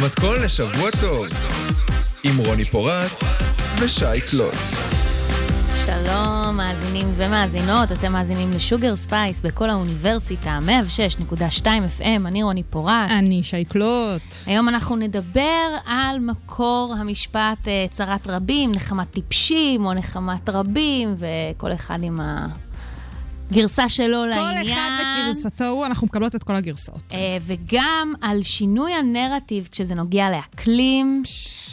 המתכון לשבוע טוב, עם רוני פורט ושי קלוט. שלום, מאזינים ומאזינות, אתם מאזינים לשוגר ספייס בכל האוניברסיטה, 106.2 FM, אני רוני פורט. אני שי קלוט. היום אנחנו נדבר על מקור המשפט אה, צרת רבים, נחמת טיפשים או נחמת רבים, וכל אחד עם הגרסה שלו כל לעניין. אחד בגרסתו הוא, אנחנו מקבלות את כל הגרסאות. אה, וגם על שינוי הנרטיב כשזה נוגע לאקלים.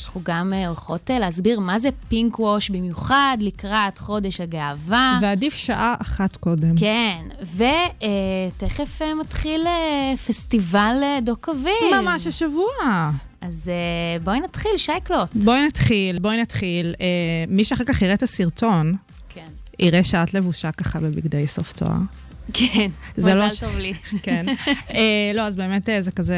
אנחנו גם אה, הולכות אה, להסביר מה זה פינק ווש, במיוחד לקראת חודש הגאווה. ועדיף שעה אחת קודם. כן, ותכף מתחיל אה, פסטיבל אה, דוק אביב. ממש השבוע. אז אה, בואי נתחיל, שייקלוט. בואי נתחיל, בואי נתחיל. אה, מי שאחר כך יראה את הסרטון. יראה שאת לבושה ככה בבגדי סוף תואר. כן, לא מזל ש- טוב לי. כן. אה, לא, אז באמת אה, זה כזה,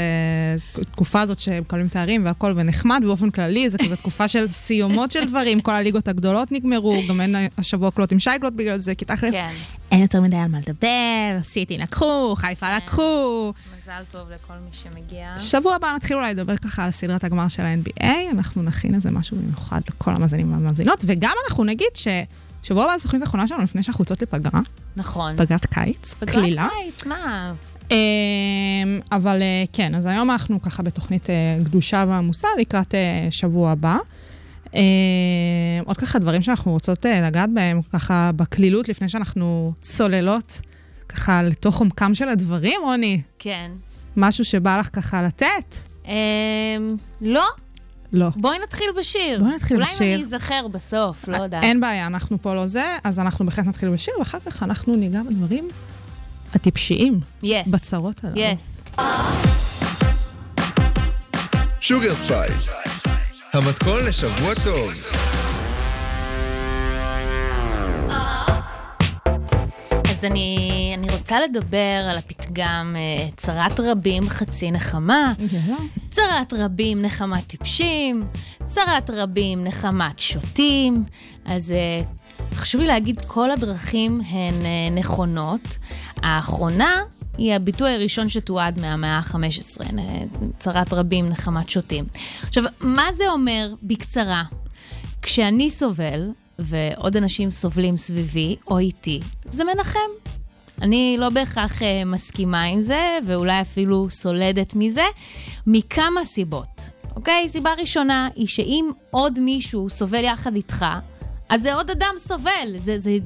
תקופה הזאת שמקבלים תארים והכל ונחמד, באופן כללי זה כזה תקופה של סיומות של דברים, כל הליגות הגדולות נגמרו, גם אין השבוע קלוט עם שייקלוט בגלל זה, כי תכלס כן, אין יותר מדי על מה לדבר, סיטי לקחו, חיפה לקחו. מזל טוב לכל מי שמגיע. שבוע הבא נתחיל אולי לדבר ככה על סדרת הגמר של ה-NBA, אנחנו נכין איזה משהו במיוחד לכל המאזינים והמאזינות, וגם אנחנו נגיד ששבוע הבא זו תוכנית האחרונה שלנו לפני שאנחנו יוצאות לפגרה, נכון. פגרת קיץ, פגרת קלילה. קיץ, מה? אמ, אבל אה, כן, אז היום אנחנו ככה בתוכנית אה, גדושה ועמוסה לקראת אה, שבוע הבא. אה, עוד ככה דברים שאנחנו רוצות אה, לגעת בהם, ככה בקלילות, לפני שאנחנו צוללות ככה לתוך עומקם של הדברים, רוני. כן. משהו שבא לך ככה לתת? אמ, לא, לא. בואי נתחיל בשיר. בואי נתחיל אולי בשיר. אם אני אזכר בסוף, לא יודעת. אין בעיה, אנחנו פה לא זה, אז אנחנו בהחלט נתחיל בשיר, ואחר כך אנחנו ניגע בדברים הטיפשיים, yes. בצרות הללו. yes. שוגר ספייס, המתכון לשבוע טוב. אז אני רוצה לדבר על הפתגם אה, צרת רבים חצי נחמה, יאללה. צרת רבים נחמת טיפשים, צרת רבים נחמת שוטים. אז אה, חשוב לי להגיד, כל הדרכים הן אה, נכונות. האחרונה היא הביטוי הראשון שתועד מהמאה ה-15, צרת רבים נחמת שוטים. עכשיו, מה זה אומר בקצרה? כשאני סובל, ועוד אנשים סובלים סביבי או איתי, זה מנחם. אני לא בהכרח אה, מסכימה עם זה, ואולי אפילו סולדת מזה, מכמה סיבות. אוקיי? סיבה ראשונה היא שאם עוד מישהו סובל יחד איתך, אז זה עוד אדם סובל. זה, זה,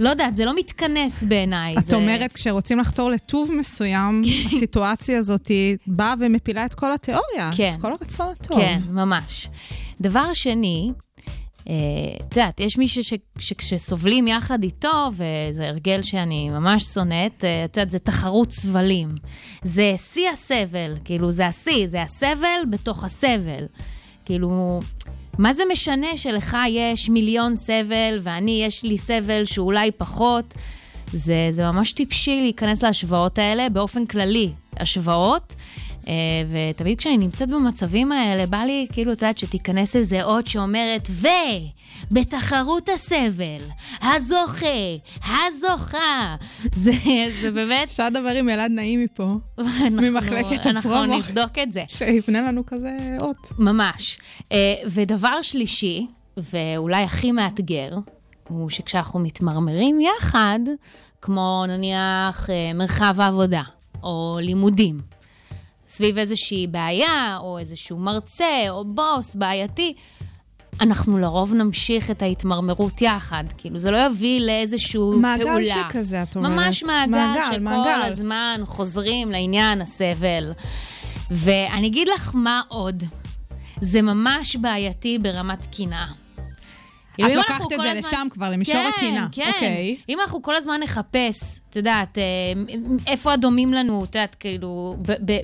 לא יודעת, זה לא מתכנס בעיניי. את זה... אומרת, כשרוצים לחתור לטוב מסוים, הסיטואציה הזאת באה ומפילה את כל התיאוריה. כן. את כל הרצון הטוב. כן, ממש. דבר שני, את יודעת, יש מישהו שכשסובלים יחד איתו, וזה הרגל שאני ממש שונאת, אה, את יודעת, זה תחרות סבלים. זה שיא הסבל, כאילו, זה השיא, זה הסבל בתוך הסבל. כאילו, מה זה משנה שלך יש מיליון סבל, ואני, יש לי סבל שאולי פחות? זה, זה ממש טיפשי להיכנס להשוואות האלה באופן כללי. השוואות. אה, ותמיד כשאני נמצאת במצבים האלה, בא לי, כאילו, את יודעת, שתיכנס איזה אות שאומרת, ו... בתחרות הסבל, הזוכה, הזוכה. זה, זה באמת... אפשר לדבר עם אלעד נעים מפה, אנחנו- ממחלקת אנחנו הפרומו. נבדוק את זה. שיבנה לנו כזה אות. ממש. אה, ודבר שלישי, ואולי הכי מאתגר, הוא שכשאנחנו מתמרמרים יחד, כמו נניח אה, מרחב העבודה, או לימודים, סביב איזושהי בעיה, או איזשהו מרצה, או בוס בעייתי, אנחנו לרוב נמשיך את ההתמרמרות יחד. כאילו, זה לא יביא לאיזשהו מעגל פעולה. שכזה, את אומרת. ממש מעגל, מעגל, שכל מעגל. הזמן חוזרים לעניין הסבל. ואני אגיד לך מה עוד. זה ממש בעייתי ברמת קנאה. את לוקחת את זה הזמן- לשם כבר, למישור כן, הקנאה. כן, אוקיי. אם אנחנו כל הזמן נחפש, את יודעת, אה, איפה הדומים לנו, את יודעת, כאילו,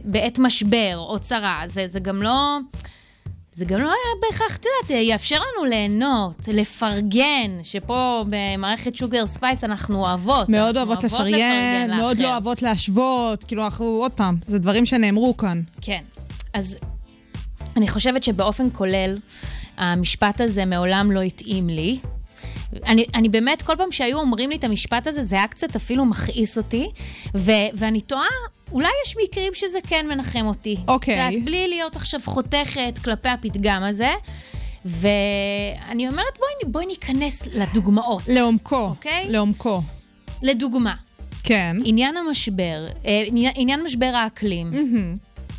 בעת משבר או צרה, זה, זה גם לא... זה גם לא היה בהכרח, את יודעת, יאפשר לנו ליהנות, לפרגן, שפה במערכת שוגר ספייס אנחנו אוהבות. מאוד אנחנו אוהבות לפרגן, מאוד לאחר. לא אוהבות להשוות, כאילו אנחנו, עוד פעם, זה דברים שנאמרו כאן. כן. אז אני חושבת שבאופן כולל, המשפט הזה מעולם לא התאים לי. אני, אני באמת, כל פעם שהיו אומרים לי את המשפט הזה, זה היה קצת אפילו מכעיס אותי, ו, ואני תוהה, אולי יש מקרים שזה כן מנחם אותי. אוקיי. את יודעת, בלי להיות עכשיו חותכת כלפי הפתגם הזה. ואני אומרת, בואי, בואי ניכנס לדוגמאות. לעומקו. אוקיי. לעומקו. לדוגמה, כן. עניין המשבר, אה, עניין, משבר האקלים. מהמם.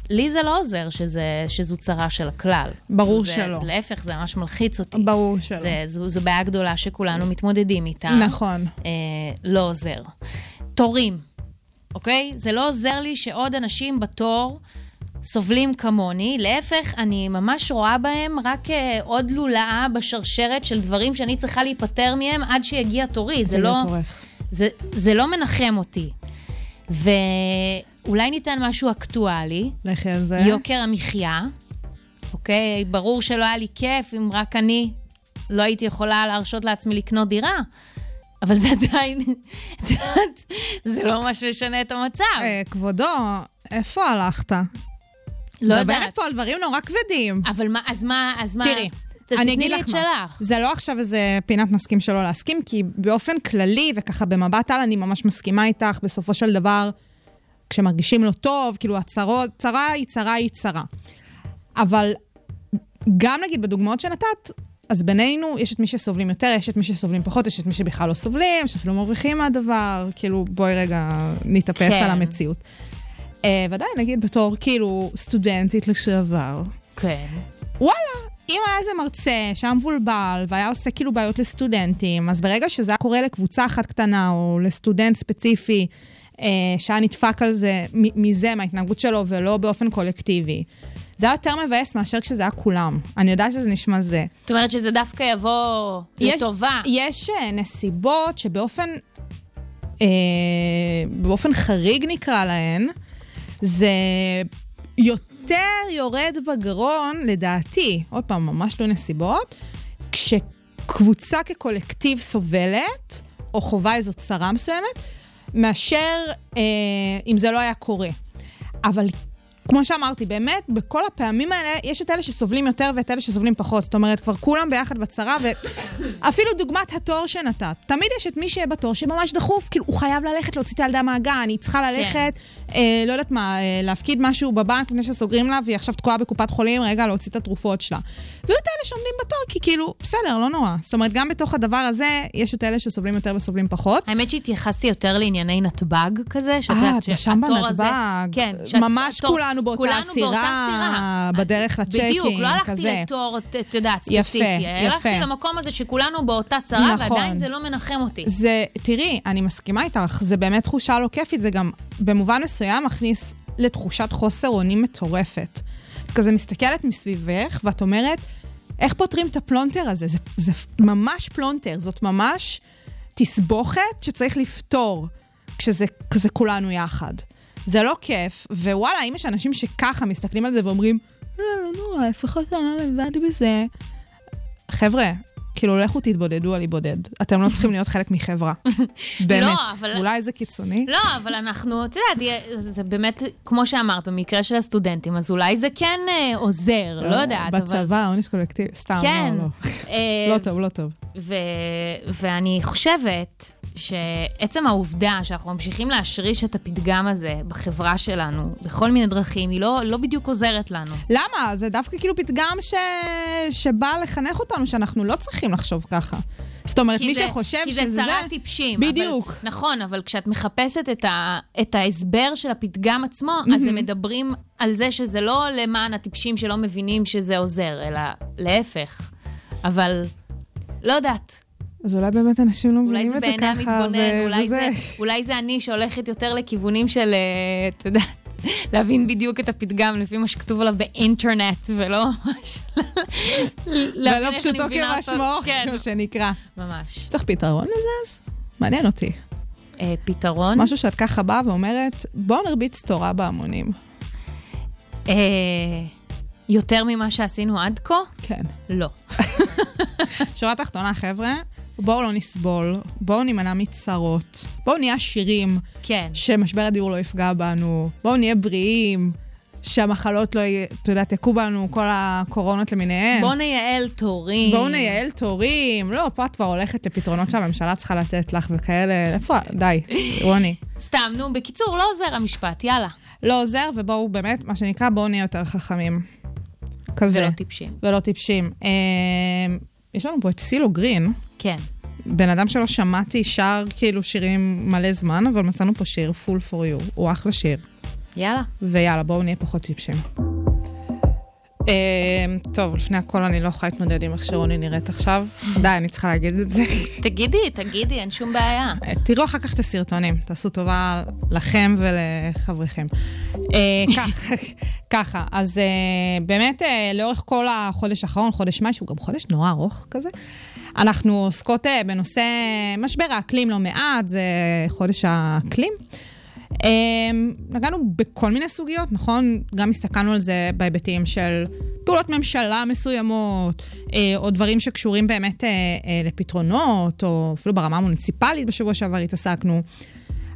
לי זה לא עוזר שזה, שזו צרה של הכלל. ברור זה, שלא. להפך, זה ממש מלחיץ אותי. ברור שלא. זה, זו, זו בעיה גדולה שכולנו מתמודדים איתה. נכון. אה, לא עוזר. תורים, אוקיי? זה לא עוזר לי שעוד אנשים בתור סובלים כמוני. להפך, אני ממש רואה בהם רק אה, עוד לולאה בשרשרת של דברים שאני צריכה להיפטר מהם עד שיגיע תורי. זה, זה לא... לא. זה, זה לא מנחם אותי. ואולי ניתן משהו אקטואלי, לכי על זה. יוקר המחיה, אוקיי? ברור שלא היה לי כיף אם רק אני לא הייתי יכולה להרשות לעצמי לקנות דירה, אבל זה עדיין, את יודעת, זה לא ממש משנה את המצב. אה, כבודו, איפה הלכת? לא מדברת יודעת. פה על דברים נורא כבדים. אבל מה, אז מה, אז מה... תראי, אני אגיד לך מה. זה לא עכשיו איזה פינת נסכים שלא להסכים, כי באופן כללי, וככה במבט על, אני ממש מסכימה איתך, בסופו של דבר, כשמרגישים לא טוב, כאילו הצרות, צרה היא צרה היא צרה. אבל גם נגיד בדוגמאות שנתת, אז בינינו, יש את מי שסובלים יותר, יש את מי שסובלים פחות, יש את מי שבכלל לא סובלים, שאפילו מרוויחים מהדבר, כאילו, בואי רגע נתאפס כן. על המציאות. Uh, ודאי, נגיד בתור כאילו סטודנטית לשעבר, כן. וואלה, אם היה איזה מרצה שהיה מבולבל והיה עושה כאילו בעיות לסטודנטים, אז ברגע שזה היה קורה לקבוצה אחת קטנה או לסטודנט ספציפי שהיה נדפק על זה, מזה, מההתנהגות שלו, ולא באופן קולקטיבי, זה היה יותר מבאס מאשר כשזה היה כולם. אני יודעת שזה נשמע זה. זאת אומרת שזה דווקא יבוא יש- לטובה. יש אה, נסיבות שבאופן, אה, באופן חריג נקרא להן, זה יותר יורד בגרון, לדעתי, עוד פעם, ממש לא נסיבות, כשקבוצה כקולקטיב סובלת, או חווה איזו צרה מסוימת, מאשר אה, אם זה לא היה קורה. אבל כמו שאמרתי, באמת, בכל הפעמים האלה, יש את אלה שסובלים יותר ואת אלה שסובלים פחות. זאת אומרת, כבר כולם ביחד בצרה, ואפילו דוגמת התור שנתת. תמיד יש את מי שיהיה בתור שממש דחוף, כאילו, הוא חייב ללכת להוציא את הילדה מהגן, היא צריכה ללכת, אה, לא יודעת מה, אה, להפקיד משהו בבנק לפני שסוגרים לה, והיא עכשיו תקועה בקופת חולים, רגע, להוציא את התרופות שלה. ויהיו את אלה שעומדים בתור, כי כאילו, בסדר, לא נורא. זאת אומרת, גם בתוך הדבר הזה, יש את אלה שסובלים יותר וסובלים פחות. האמת שהתייחסתי יותר לענייני נתב"ג כזה, שאת אה, יודעת שם שהתור הזה- בנתב"ג. כן. ממש כולנו כולנו סירה, באותה סירה. בדרך לצ'קים, בדיוק, לא הלכתי כזה. לתור, את יודעת, יפה, ספציפי. הלכתי יפה. למקום הזה שכולנו באותה צרה, נכון. ועדיין זה לא מנחם אותי. זה, תראי, אני מסכימה איתך, זה באמת תחושה לא כיפית, זה גם במובן מסוים מכניס לתחושת חוסר אונים מטורפת. את כזה מסתכלת מסביבך, ואת אומרת, איך פותרים את הפלונטר הזה? זה, זה ממש פלונטר, זאת ממש תסבוכת שצריך לפתור, כשזה כזה כולנו יחד. זה לא כיף, ווואלה, אם יש אנשים שככה מסתכלים על זה ואומרים, אה, לא נורא, לפחות אני לא לבד בזה. חבר'ה, כאילו, לכו תתבודדו על להיבודד. אתם לא צריכים להיות חלק מחברה. באמת. לא, אבל- אולי זה קיצוני? לא, אבל אנחנו, את יודעת, זה באמת, כמו שאמרת, במקרה של הסטודנטים, אז אולי זה כן אה, עוזר, לא יודעת, אבל... בצבא, עונש קולקטיבי, סתם, כן. לא, לא. אה, לא טוב, לא טוב. ו- ואני חושבת שעצם העובדה שאנחנו ממשיכים להשריש את הפתגם הזה בחברה שלנו, בכל מיני דרכים, היא לא, לא בדיוק עוזרת לנו. למה? זה דווקא כאילו פתגם ש... שבא לחנך אותנו שאנחנו לא צריכים לחשוב ככה. זאת אומרת, כי מי זה- שחושב כי שזה זה צרה טיפשים. בדיוק. אבל, נכון, אבל כשאת מחפשת את, ה, את ההסבר של הפתגם עצמו, mm-hmm. אז הם מדברים על זה שזה לא למען הטיפשים שלא מבינים שזה עוזר, אלא להפך. אבל לא יודעת, אז אולי באמת אנשים לא מבינים את זה בעיני ככה, המתבונן, ו- אולי. זה, אולי זה אני שהולכת יותר לכיוונים של, אה, את יודעת, להבין בדיוק את הפתגם לפי מה שכתוב עליו באינטרנט, ולא ממש... ולא פשוטו. כמשמעו, כן, כמו שנקרא. ממש. יש לך פתרון לזה אז? מעניין אותי. אה, פתרון? משהו שאת ככה באה ואומרת, בואו נרביץ תורה בהמונים. אה, יותר ממה שעשינו עד כה? כן. לא. שורה תחתונה, חבר'ה, בואו לא נסבול, בואו נימנע מצרות, בואו נהיה עשירים, כן. שמשבר הדיור לא יפגע בנו, בואו נהיה בריאים, שהמחלות לא, י- את יודעת, יכו בנו כל הקורונות למיניהן. בואו נייעל תורים. בואו נייעל תורים. לא, פה את כבר הולכת לפתרונות שהממשלה צריכה לתת לך וכאלה. איפה? די, רוני. סתם, נו, בקיצור, לא עוזר המשפט, יאללה. לא עוזר, ובואו באמת, מה שנקרא, בואו נהיה יותר חכמים. כזה. ולא טיפשים. ולא טיפשים. יש לנו פה את סילו גרין, כן. בן אדם שלא שמעתי שר כאילו שירים מלא זמן, אבל מצאנו פה שיר, Full for you. הוא אחלה שיר. יאללה. ויאללה, בואו נהיה פחות טיפשים. אה, טוב, לפני הכל אני לא יכולה להתמודד עם איך שרוני נראית עכשיו. די, אני צריכה להגיד את זה. תגידי, תגידי, אין שום בעיה. אה, תראו אחר כך את הסרטונים, תעשו טובה לכם ולחבריכם. אה, ככה, אז אה, באמת לאורך כל החודש האחרון, חודש מאי, שהוא גם חודש נורא ארוך כזה, אנחנו עוסקות בנושא משבר האקלים לא מעט, זה חודש האקלים. אה, נגענו בכל מיני סוגיות, נכון? גם הסתכלנו על זה בהיבטים של פעולות ממשלה מסוימות, אה, או דברים שקשורים באמת אה, אה, לפתרונות, או אפילו ברמה המוניציפלית בשבוע שעבר התעסקנו.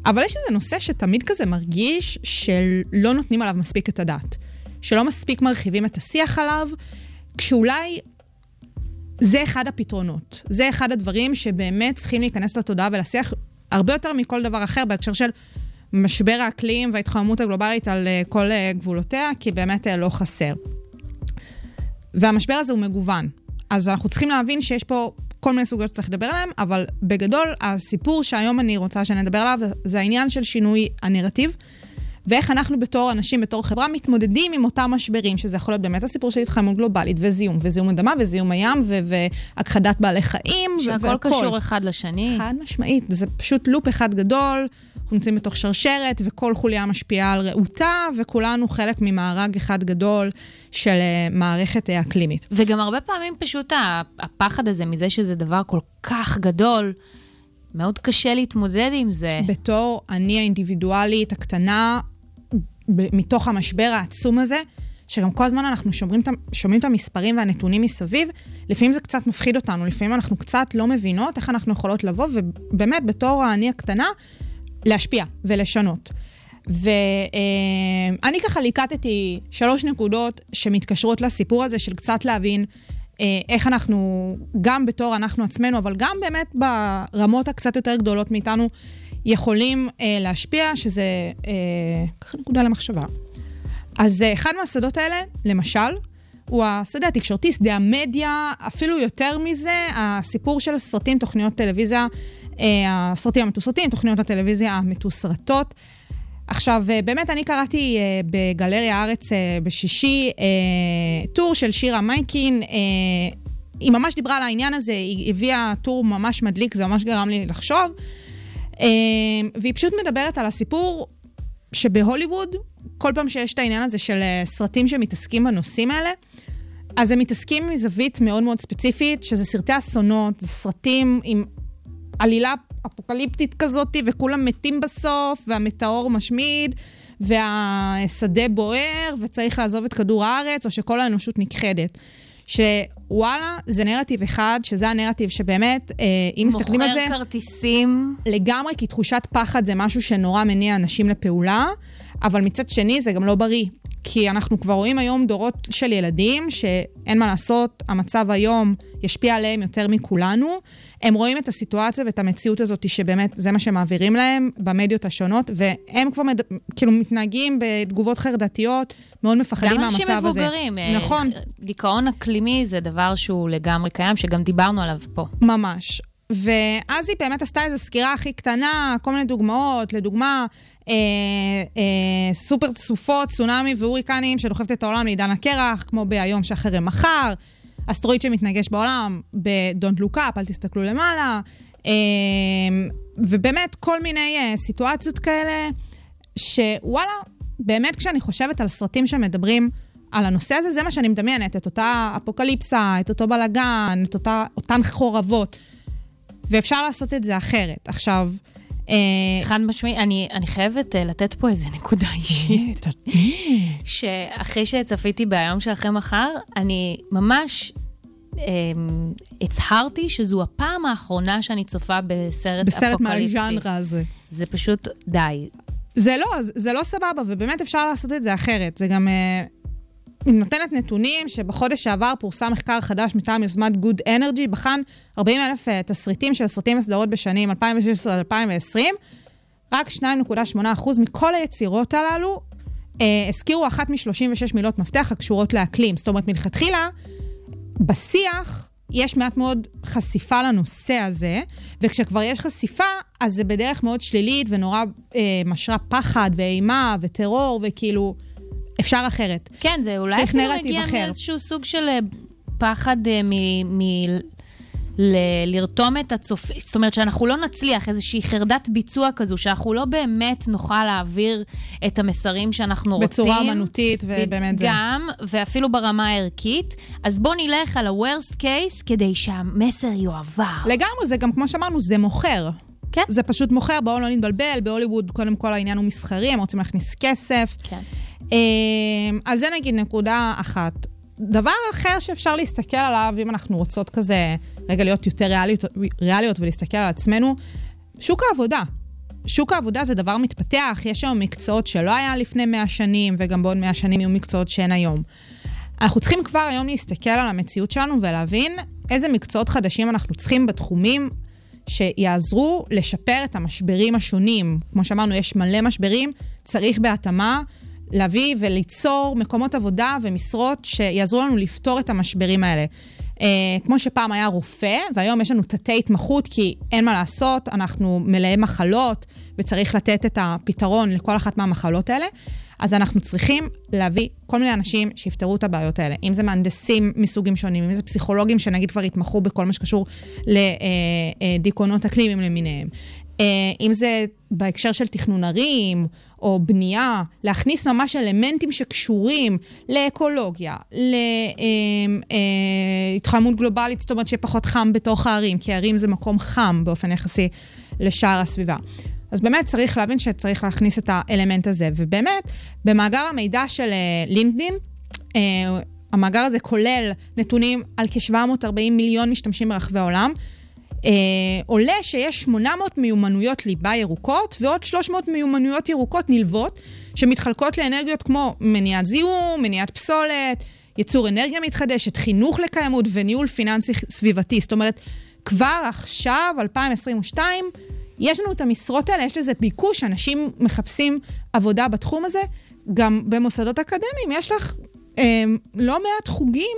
אבל יש איזה נושא שתמיד כזה מרגיש שלא נותנים עליו מספיק את הדעת. שלא מספיק מרחיבים את השיח עליו, כשאולי זה אחד הפתרונות. זה אחד הדברים שבאמת צריכים להיכנס לתודעה ולשיח הרבה יותר מכל דבר אחר בהקשר של משבר האקלים וההתחממות הגלובלית על אה, כל אה, גבולותיה, כי באמת אה, לא חסר. והמשבר הזה הוא מגוון. אז אנחנו צריכים להבין שיש פה כל מיני סוגיות שצריך לדבר עליהן, אבל בגדול, הסיפור שהיום אני רוצה שנדבר עליו, זה העניין של שינוי הנרטיב, ואיך אנחנו בתור אנשים, בתור חברה, מתמודדים עם אותם משברים, שזה יכול להיות באמת הסיפור של התחממות גלובלית, וזיהום, וזיהום אדמה, וזיהום הים, והכחדת בעלי חיים, ו- שהכל והכל. קשור אחד לשני. חד משמעית, זה פשוט לופ אחד גדול, אנחנו נמצאים בתוך שרשרת, וכל חוליה משפיעה על רעותה, וכולנו חלק ממארג אחד גדול של אה, מערכת אה, אקלימית. וגם הרבה פעמים פשוט הפחד הזה מזה שזה דבר כל כך גדול, מאוד קשה להתמודד עם זה. בתור אני האינדיבידואלית הקטנה, ב- מתוך המשבר העצום הזה, שגם כל הזמן אנחנו שומרים, שומעים את המספרים והנתונים מסביב, לפעמים זה קצת מפחיד אותנו, לפעמים אנחנו קצת לא מבינות איך אנחנו יכולות לבוא, ובאמת, בתור האני הקטנה, להשפיע ולשנות. ואני ככה ליקטתי שלוש נקודות שמתקשרות לסיפור הזה של קצת להבין אה, איך אנחנו, גם בתור אנחנו עצמנו, אבל גם באמת ברמות הקצת יותר גדולות מאיתנו, יכולים אה, להשפיע, שזה אה, ככה נקודה למחשבה. אז אה, אחד מהשדות האלה, למשל, הוא השדה התקשורתי, שדה המדיה, אפילו יותר מזה, הסיפור של סרטים, תוכניות טלוויזיה, אה, הסרטים המתוסרטים, תוכניות הטלוויזיה המתוסרטות. עכשיו, אה, באמת, אני קראתי אה, בגלריה הארץ אה, בשישי אה, טור של שירה מייקין. אה, היא ממש דיברה על העניין הזה, היא הביאה טור ממש מדליק, זה ממש גרם לי לחשוב. אה, והיא פשוט מדברת על הסיפור שבהוליווד, כל פעם שיש את העניין הזה של אה, סרטים שמתעסקים בנושאים האלה, אז הם מתעסקים מזווית מאוד מאוד ספציפית, שזה סרטי אסונות, זה סרטים עם עלילה אפוקליפטית כזאת, וכולם מתים בסוף, והמטאור משמיד, והשדה בוער, וצריך לעזוב את כדור הארץ, או שכל האנושות נכחדת. שוואלה, זה נרטיב אחד, שזה הנרטיב שבאמת, אה, אם מסתכלים על זה... מוכר כרטיסים. לגמרי, כי תחושת פחד זה משהו שנורא מניע אנשים לפעולה, אבל מצד שני זה גם לא בריא. כי אנחנו כבר רואים היום דורות של ילדים, שאין מה לעשות, המצב היום ישפיע עליהם יותר מכולנו. הם רואים את הסיטואציה ואת המציאות הזאת, שבאמת זה מה שמעבירים להם במדיות השונות, והם כבר מד... כאילו מתנהגים בתגובות חרדתיות, מאוד מפחדים גם מהמצב אנשים הזה. מבוגרים. אה, נכון. דיכאון אקלימי זה דבר שהוא לגמרי קיים, שגם דיברנו עליו פה. ממש. ואז היא באמת עשתה איזו סקירה הכי קטנה, כל מיני דוגמאות, לדוגמה, אה, אה, סופר סופות, צונאמי והוריקנים שדוחפת את העולם לעידן הקרח, כמו בהיום שאחרי מחר, אסטרואיד שמתנגש בעולם ב-Don't look up, אל תסתכלו למעלה, אה, ובאמת כל מיני אה, סיטואציות כאלה, שוואלה, באמת כשאני חושבת על סרטים שמדברים על הנושא הזה, זה מה שאני מדמיינת, את אותה אפוקליפסה, את אותו בלאגן, את אותה, אותן חורבות. ואפשר לעשות את זה אחרת. עכשיו, אה, חד משמעי, אני, אני חייבת uh, לתת פה איזה נקודה אישית, שאחרי שצפיתי ביום שאחרי מחר, אני ממש הצהרתי שזו הפעם האחרונה שאני צופה בסרט בסרט אפוקליפטי. מהז'אנרה הזה. זה פשוט, די. זה לא, זה לא סבבה, ובאמת אפשר לעשות את זה אחרת. זה גם... היא נותנת נתונים שבחודש שעבר פורסם מחקר חדש מטעם יוזמת Good Energy, בחן 40 אלף אה, תסריטים של סרטים וסדרות בשנים 2016 2020. רק 2.8% מכל היצירות הללו אה, הזכירו אחת מ-36 מילות מפתח הקשורות לאקלים. זאת אומרת, מלכתחילה, בשיח יש מעט מאוד חשיפה לנושא הזה, וכשכבר יש חשיפה, אז זה בדרך מאוד שלילית ונורא אה, משרה פחד ואימה וטרור, וכאילו, אפשר אחרת. כן, זה אולי אפילו מגיע מאיזשהו סוג של אה, פחד אה, מ... מ- ל- לרתום את הצופים, זאת אומרת שאנחנו לא נצליח, איזושהי חרדת ביצוע כזו, שאנחנו לא באמת נוכל להעביר את המסרים שאנחנו בצורה רוצים. בצורה אמנותית, ובאמת זה. גם, ואפילו ברמה הערכית. אז בואו נלך על ה-worst case כדי שהמסר יועבר. לגמרי, זה גם, כמו שאמרנו, זה מוכר. כן. זה פשוט מוכר, בואו לא נתבלבל, בהוליווד קודם כל העניין הוא מסחרי, הם רוצים להכניס כסף. כן. אמ, אז זה נגיד נקודה אחת. דבר אחר שאפשר להסתכל עליו, אם אנחנו רוצות כזה רגע להיות יותר ריאליות, ריאליות ולהסתכל על עצמנו, שוק העבודה. שוק העבודה זה דבר מתפתח, יש היום מקצועות שלא היה לפני 100 שנים, וגם בעוד 100 שנים יהיו מקצועות שאין היום. אנחנו צריכים כבר היום להסתכל על המציאות שלנו ולהבין איזה מקצועות חדשים אנחנו צריכים בתחומים שיעזרו לשפר את המשברים השונים. כמו שאמרנו, יש מלא משברים, צריך בהתאמה להביא וליצור מקומות עבודה ומשרות שיעזרו לנו לפתור את המשברים האלה. Uh, כמו שפעם היה רופא, והיום יש לנו תתי התמחות, כי אין מה לעשות, אנחנו מלאי מחלות, וצריך לתת את הפתרון לכל אחת מהמחלות האלה. אז אנחנו צריכים להביא כל מיני אנשים שיפתרו את הבעיות האלה. אם זה מהנדסים מסוגים שונים, אם זה פסיכולוגים שנגיד כבר התמחו בכל מה שקשור לדיכאונות אקלימיים למיניהם. אה, אם זה בהקשר של תכנון ערים, או בנייה, להכניס ממש אלמנטים שקשורים לאקולוגיה, להתחממות אה, אה, גלובלית, זאת אומרת שיהיה פחות חם בתוך הערים, כי הערים זה מקום חם באופן יחסי לשאר הסביבה. אז באמת צריך להבין שצריך להכניס את האלמנט הזה. ובאמת, במאגר המידע של לינקדין, המאגר הזה כולל נתונים על כ-740 מיליון משתמשים ברחבי העולם. אה, עולה שיש 800 מיומנויות ליבה ירוקות ועוד 300 מיומנויות ירוקות נלוות שמתחלקות לאנרגיות כמו מניעת זיהום, מניעת פסולת, ייצור אנרגיה מתחדשת, חינוך לקיימות וניהול פיננסי סביבתי. זאת אומרת, כבר עכשיו, 2022, יש לנו את המשרות האלה, יש לזה ביקוש, אנשים מחפשים עבודה בתחום הזה. גם במוסדות אקדמיים יש לך אה, לא מעט חוגים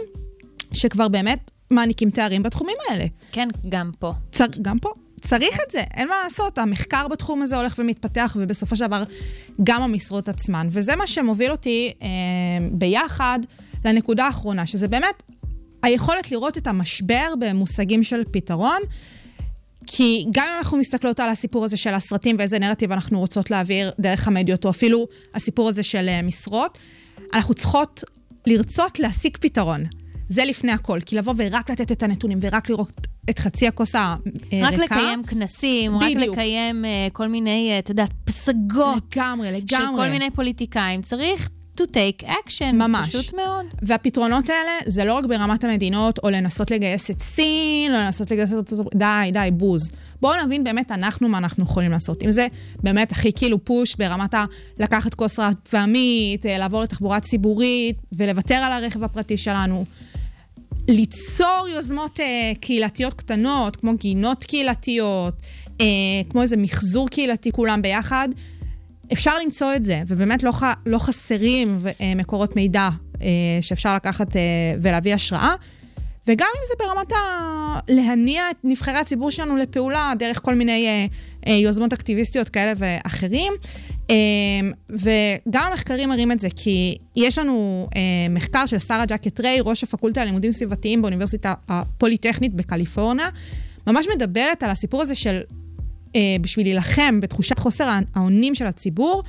שכבר באמת מעניקים תארים בתחומים האלה. כן, גם פה. צר, גם פה. צריך את זה, אין מה לעשות, המחקר בתחום הזה הולך ומתפתח, ובסופו של דבר גם המשרות עצמן. וזה מה שמוביל אותי אה, ביחד לנקודה האחרונה, שזה באמת היכולת לראות את המשבר במושגים של פתרון. כי גם אם אנחנו מסתכלות על הסיפור הזה של הסרטים ואיזה נרטיב אנחנו רוצות להעביר דרך המדיות, או אפילו הסיפור הזה של אה, משרות, אנחנו צריכות לרצות להשיג פתרון. זה לפני הכל, כי לבוא ורק לתת את הנתונים ורק לראות את חצי הכוס הריקה. רק לקיים כנסים, בדיוק. רק לקיים uh, כל מיני, uh, את יודעת, פסגות. לגמרי, לגמרי. של כל מיני פוליטיקאים. צריך to take action. ממש. פשוט מאוד. והפתרונות האלה, זה לא רק ברמת המדינות, או לנסות לגייס את סין, או לנסות לגייס את... די, די, בוז. בואו נבין באמת אנחנו מה אנחנו יכולים לעשות. אם זה באמת הכי כאילו פוש ברמת ה... לקחת כוס רב פעמית, אה, לעבור לתחבורה ציבורית, ולוותר על הרכב הפרטי שלנו. ליצור יוזמות אה, קהילתיות קטנות, כמו גינות קהילתיות, אה, כמו איזה מחזור קהילתי כולם ביחד, אפשר למצוא את זה, ובאמת לא, ח, לא חסרים אה, מקורות מידע אה, שאפשר לקחת אה, ולהביא השראה. וגם אם זה ברמת ה... להניע את נבחרי הציבור שלנו לפעולה דרך כל מיני אה, אה, יוזמות אקטיביסטיות כאלה ואחרים. אה, וגם המחקרים מראים את זה, כי יש לנו אה, מחקר של שרה ג'קט ריי, ראש הפקולטה ללימודים סביבתיים באוניברסיטה הפוליטכנית בקליפורניה, ממש מדברת על הסיפור הזה של אה, בשביל להילחם בתחושת חוסר האונים של הציבור.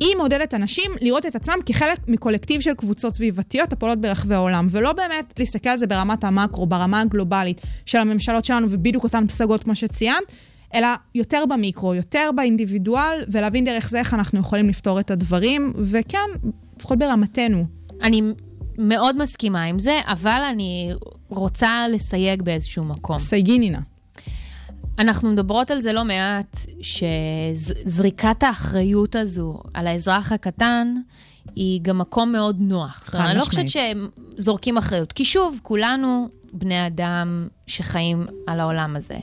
היא מעודדת אנשים לראות את עצמם כחלק מקולקטיב של קבוצות סביבתיות הפועלות ברחבי העולם, ולא באמת להסתכל על זה ברמת המקרו, ברמה הגלובלית של הממשלות שלנו, ובדיוק אותן פסגות כמו שציינת, אלא יותר במיקרו, יותר באינדיבידואל, ולהבין דרך זה איך אנחנו יכולים לפתור את הדברים, וכן, לפחות ברמתנו. אני מאוד מסכימה עם זה, אבל אני רוצה לסייג באיזשהו מקום. סייגי נינה. אנחנו מדברות על זה לא מעט, שזריקת האחריות הזו על האזרח הקטן, היא גם מקום מאוד נוח. זאת אומרת, אני לא חושבת שהם זורקים אחריות, כי שוב, כולנו בני אדם שחיים על העולם הזה.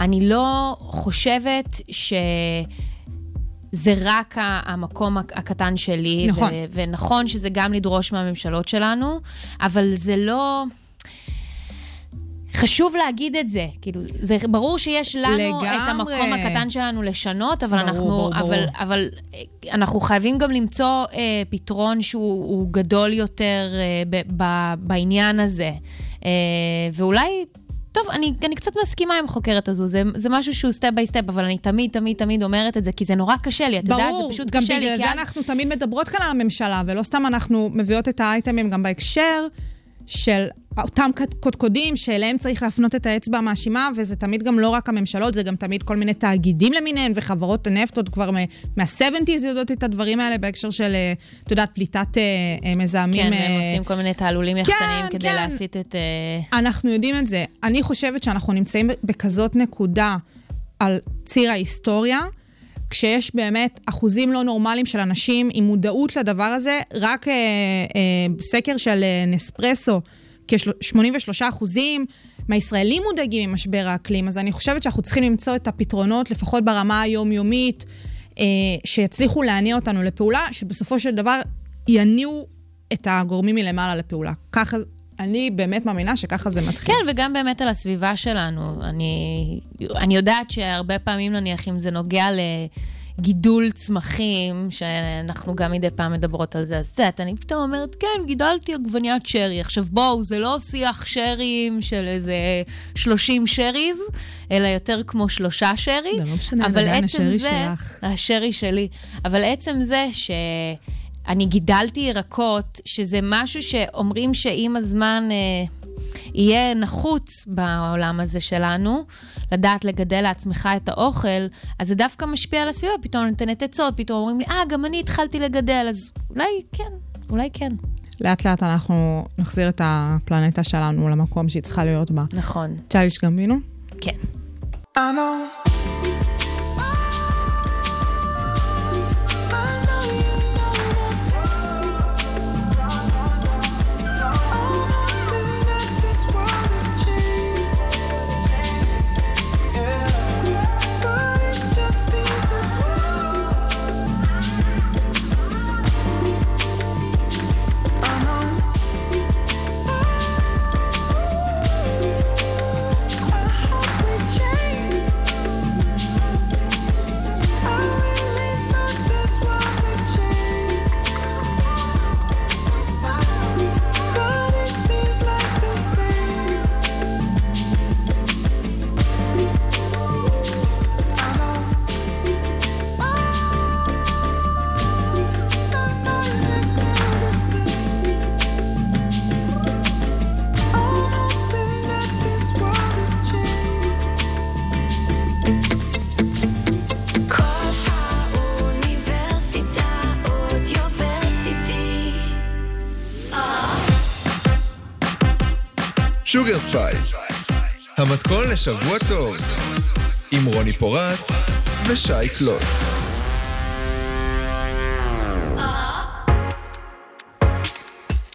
אני לא חושבת ש... זה רק המקום הקטן שלי. נכון. ו- ונכון שזה גם לדרוש מהממשלות שלנו, אבל זה לא... חשוב להגיד את זה, כאילו, זה ברור שיש לנו לגמרי. את המקום הקטן שלנו לשנות, אבל ברור, אנחנו, ברור, אבל, ברור. אבל אה, אנחנו חייבים גם למצוא אה, פתרון שהוא גדול יותר אה, ב, ב, בעניין הזה. אה, ואולי טוב, אני, אני קצת מסכימה עם החוקרת הזו, זה, זה משהו שהוא step by step, אבל אני תמיד, תמיד, תמיד אומרת את זה, כי זה נורא קשה לי, את יודעת, זה פשוט קשה לי. ברור, גם בגלל זה אנחנו תמיד מדברות כאן על הממשלה, ולא סתם אנחנו מביאות את האייטמים גם בהקשר של אותם קודקודים שאליהם צריך להפנות את האצבע המאשימה, וזה תמיד גם לא רק הממשלות, זה גם תמיד כל מיני תאגידים למיניהם, וחברות הנפט עוד כבר מה-70's יודעות את הדברים האלה בהקשר של, אה, את יודעת, פליטת אה, אה, מזהמים. כן, הם עושים כל מיני תעלולים כן, יחצניים כדי כן. להסיט את... אנחנו יודעים את זה. אני חושבת שאנחנו נמצאים בכזאת נקודה על ציר ההיסטוריה. כשיש באמת אחוזים לא נורמליים של אנשים עם מודעות לדבר הזה, רק אה, אה, סקר של אה, נספרסו, כ-83 אחוזים מהישראלים מודאגים ממשבר האקלים, אז אני חושבת שאנחנו צריכים למצוא את הפתרונות, לפחות ברמה היומיומית, אה, שיצליחו להניע אותנו לפעולה, שבסופו של דבר יניעו את הגורמים מלמעלה לפעולה. ככה, אני באמת מאמינה שככה זה מתחיל. כן, וגם באמת על הסביבה שלנו. אני, אני יודעת שהרבה פעמים, נניח, אם זה נוגע ל... גידול צמחים, שאנחנו גם מדי פעם מדברות על זה, אז את יודעת, אני פתאום אומרת, כן, גידלתי עגבניית שרי. עכשיו בואו, זה לא שיח שרים של איזה 30 שריז, אלא יותר כמו שלושה שרי. זה לא משנה, זה עדיין השרי זה, שלך. השרי שלי. אבל עצם זה ש... אני גידלתי ירקות, שזה משהו שאומרים שעם הזמן אה, יהיה נחוץ בעולם הזה שלנו, לדעת לגדל לעצמך את האוכל, אז זה דווקא משפיע על הסביבה, פתאום נותנת עצות, פתאום אומרים לי, אה, גם אני התחלתי לגדל, אז אולי כן, אולי כן. לאט לאט אנחנו נחזיר את הפלנטה שלנו למקום שהיא צריכה להיות בה. נכון. צ'אליש גמבינו? כן. I know. Sugar Spice, המתכון לשבוע טוב, עם רוני פורט ושי קלוט.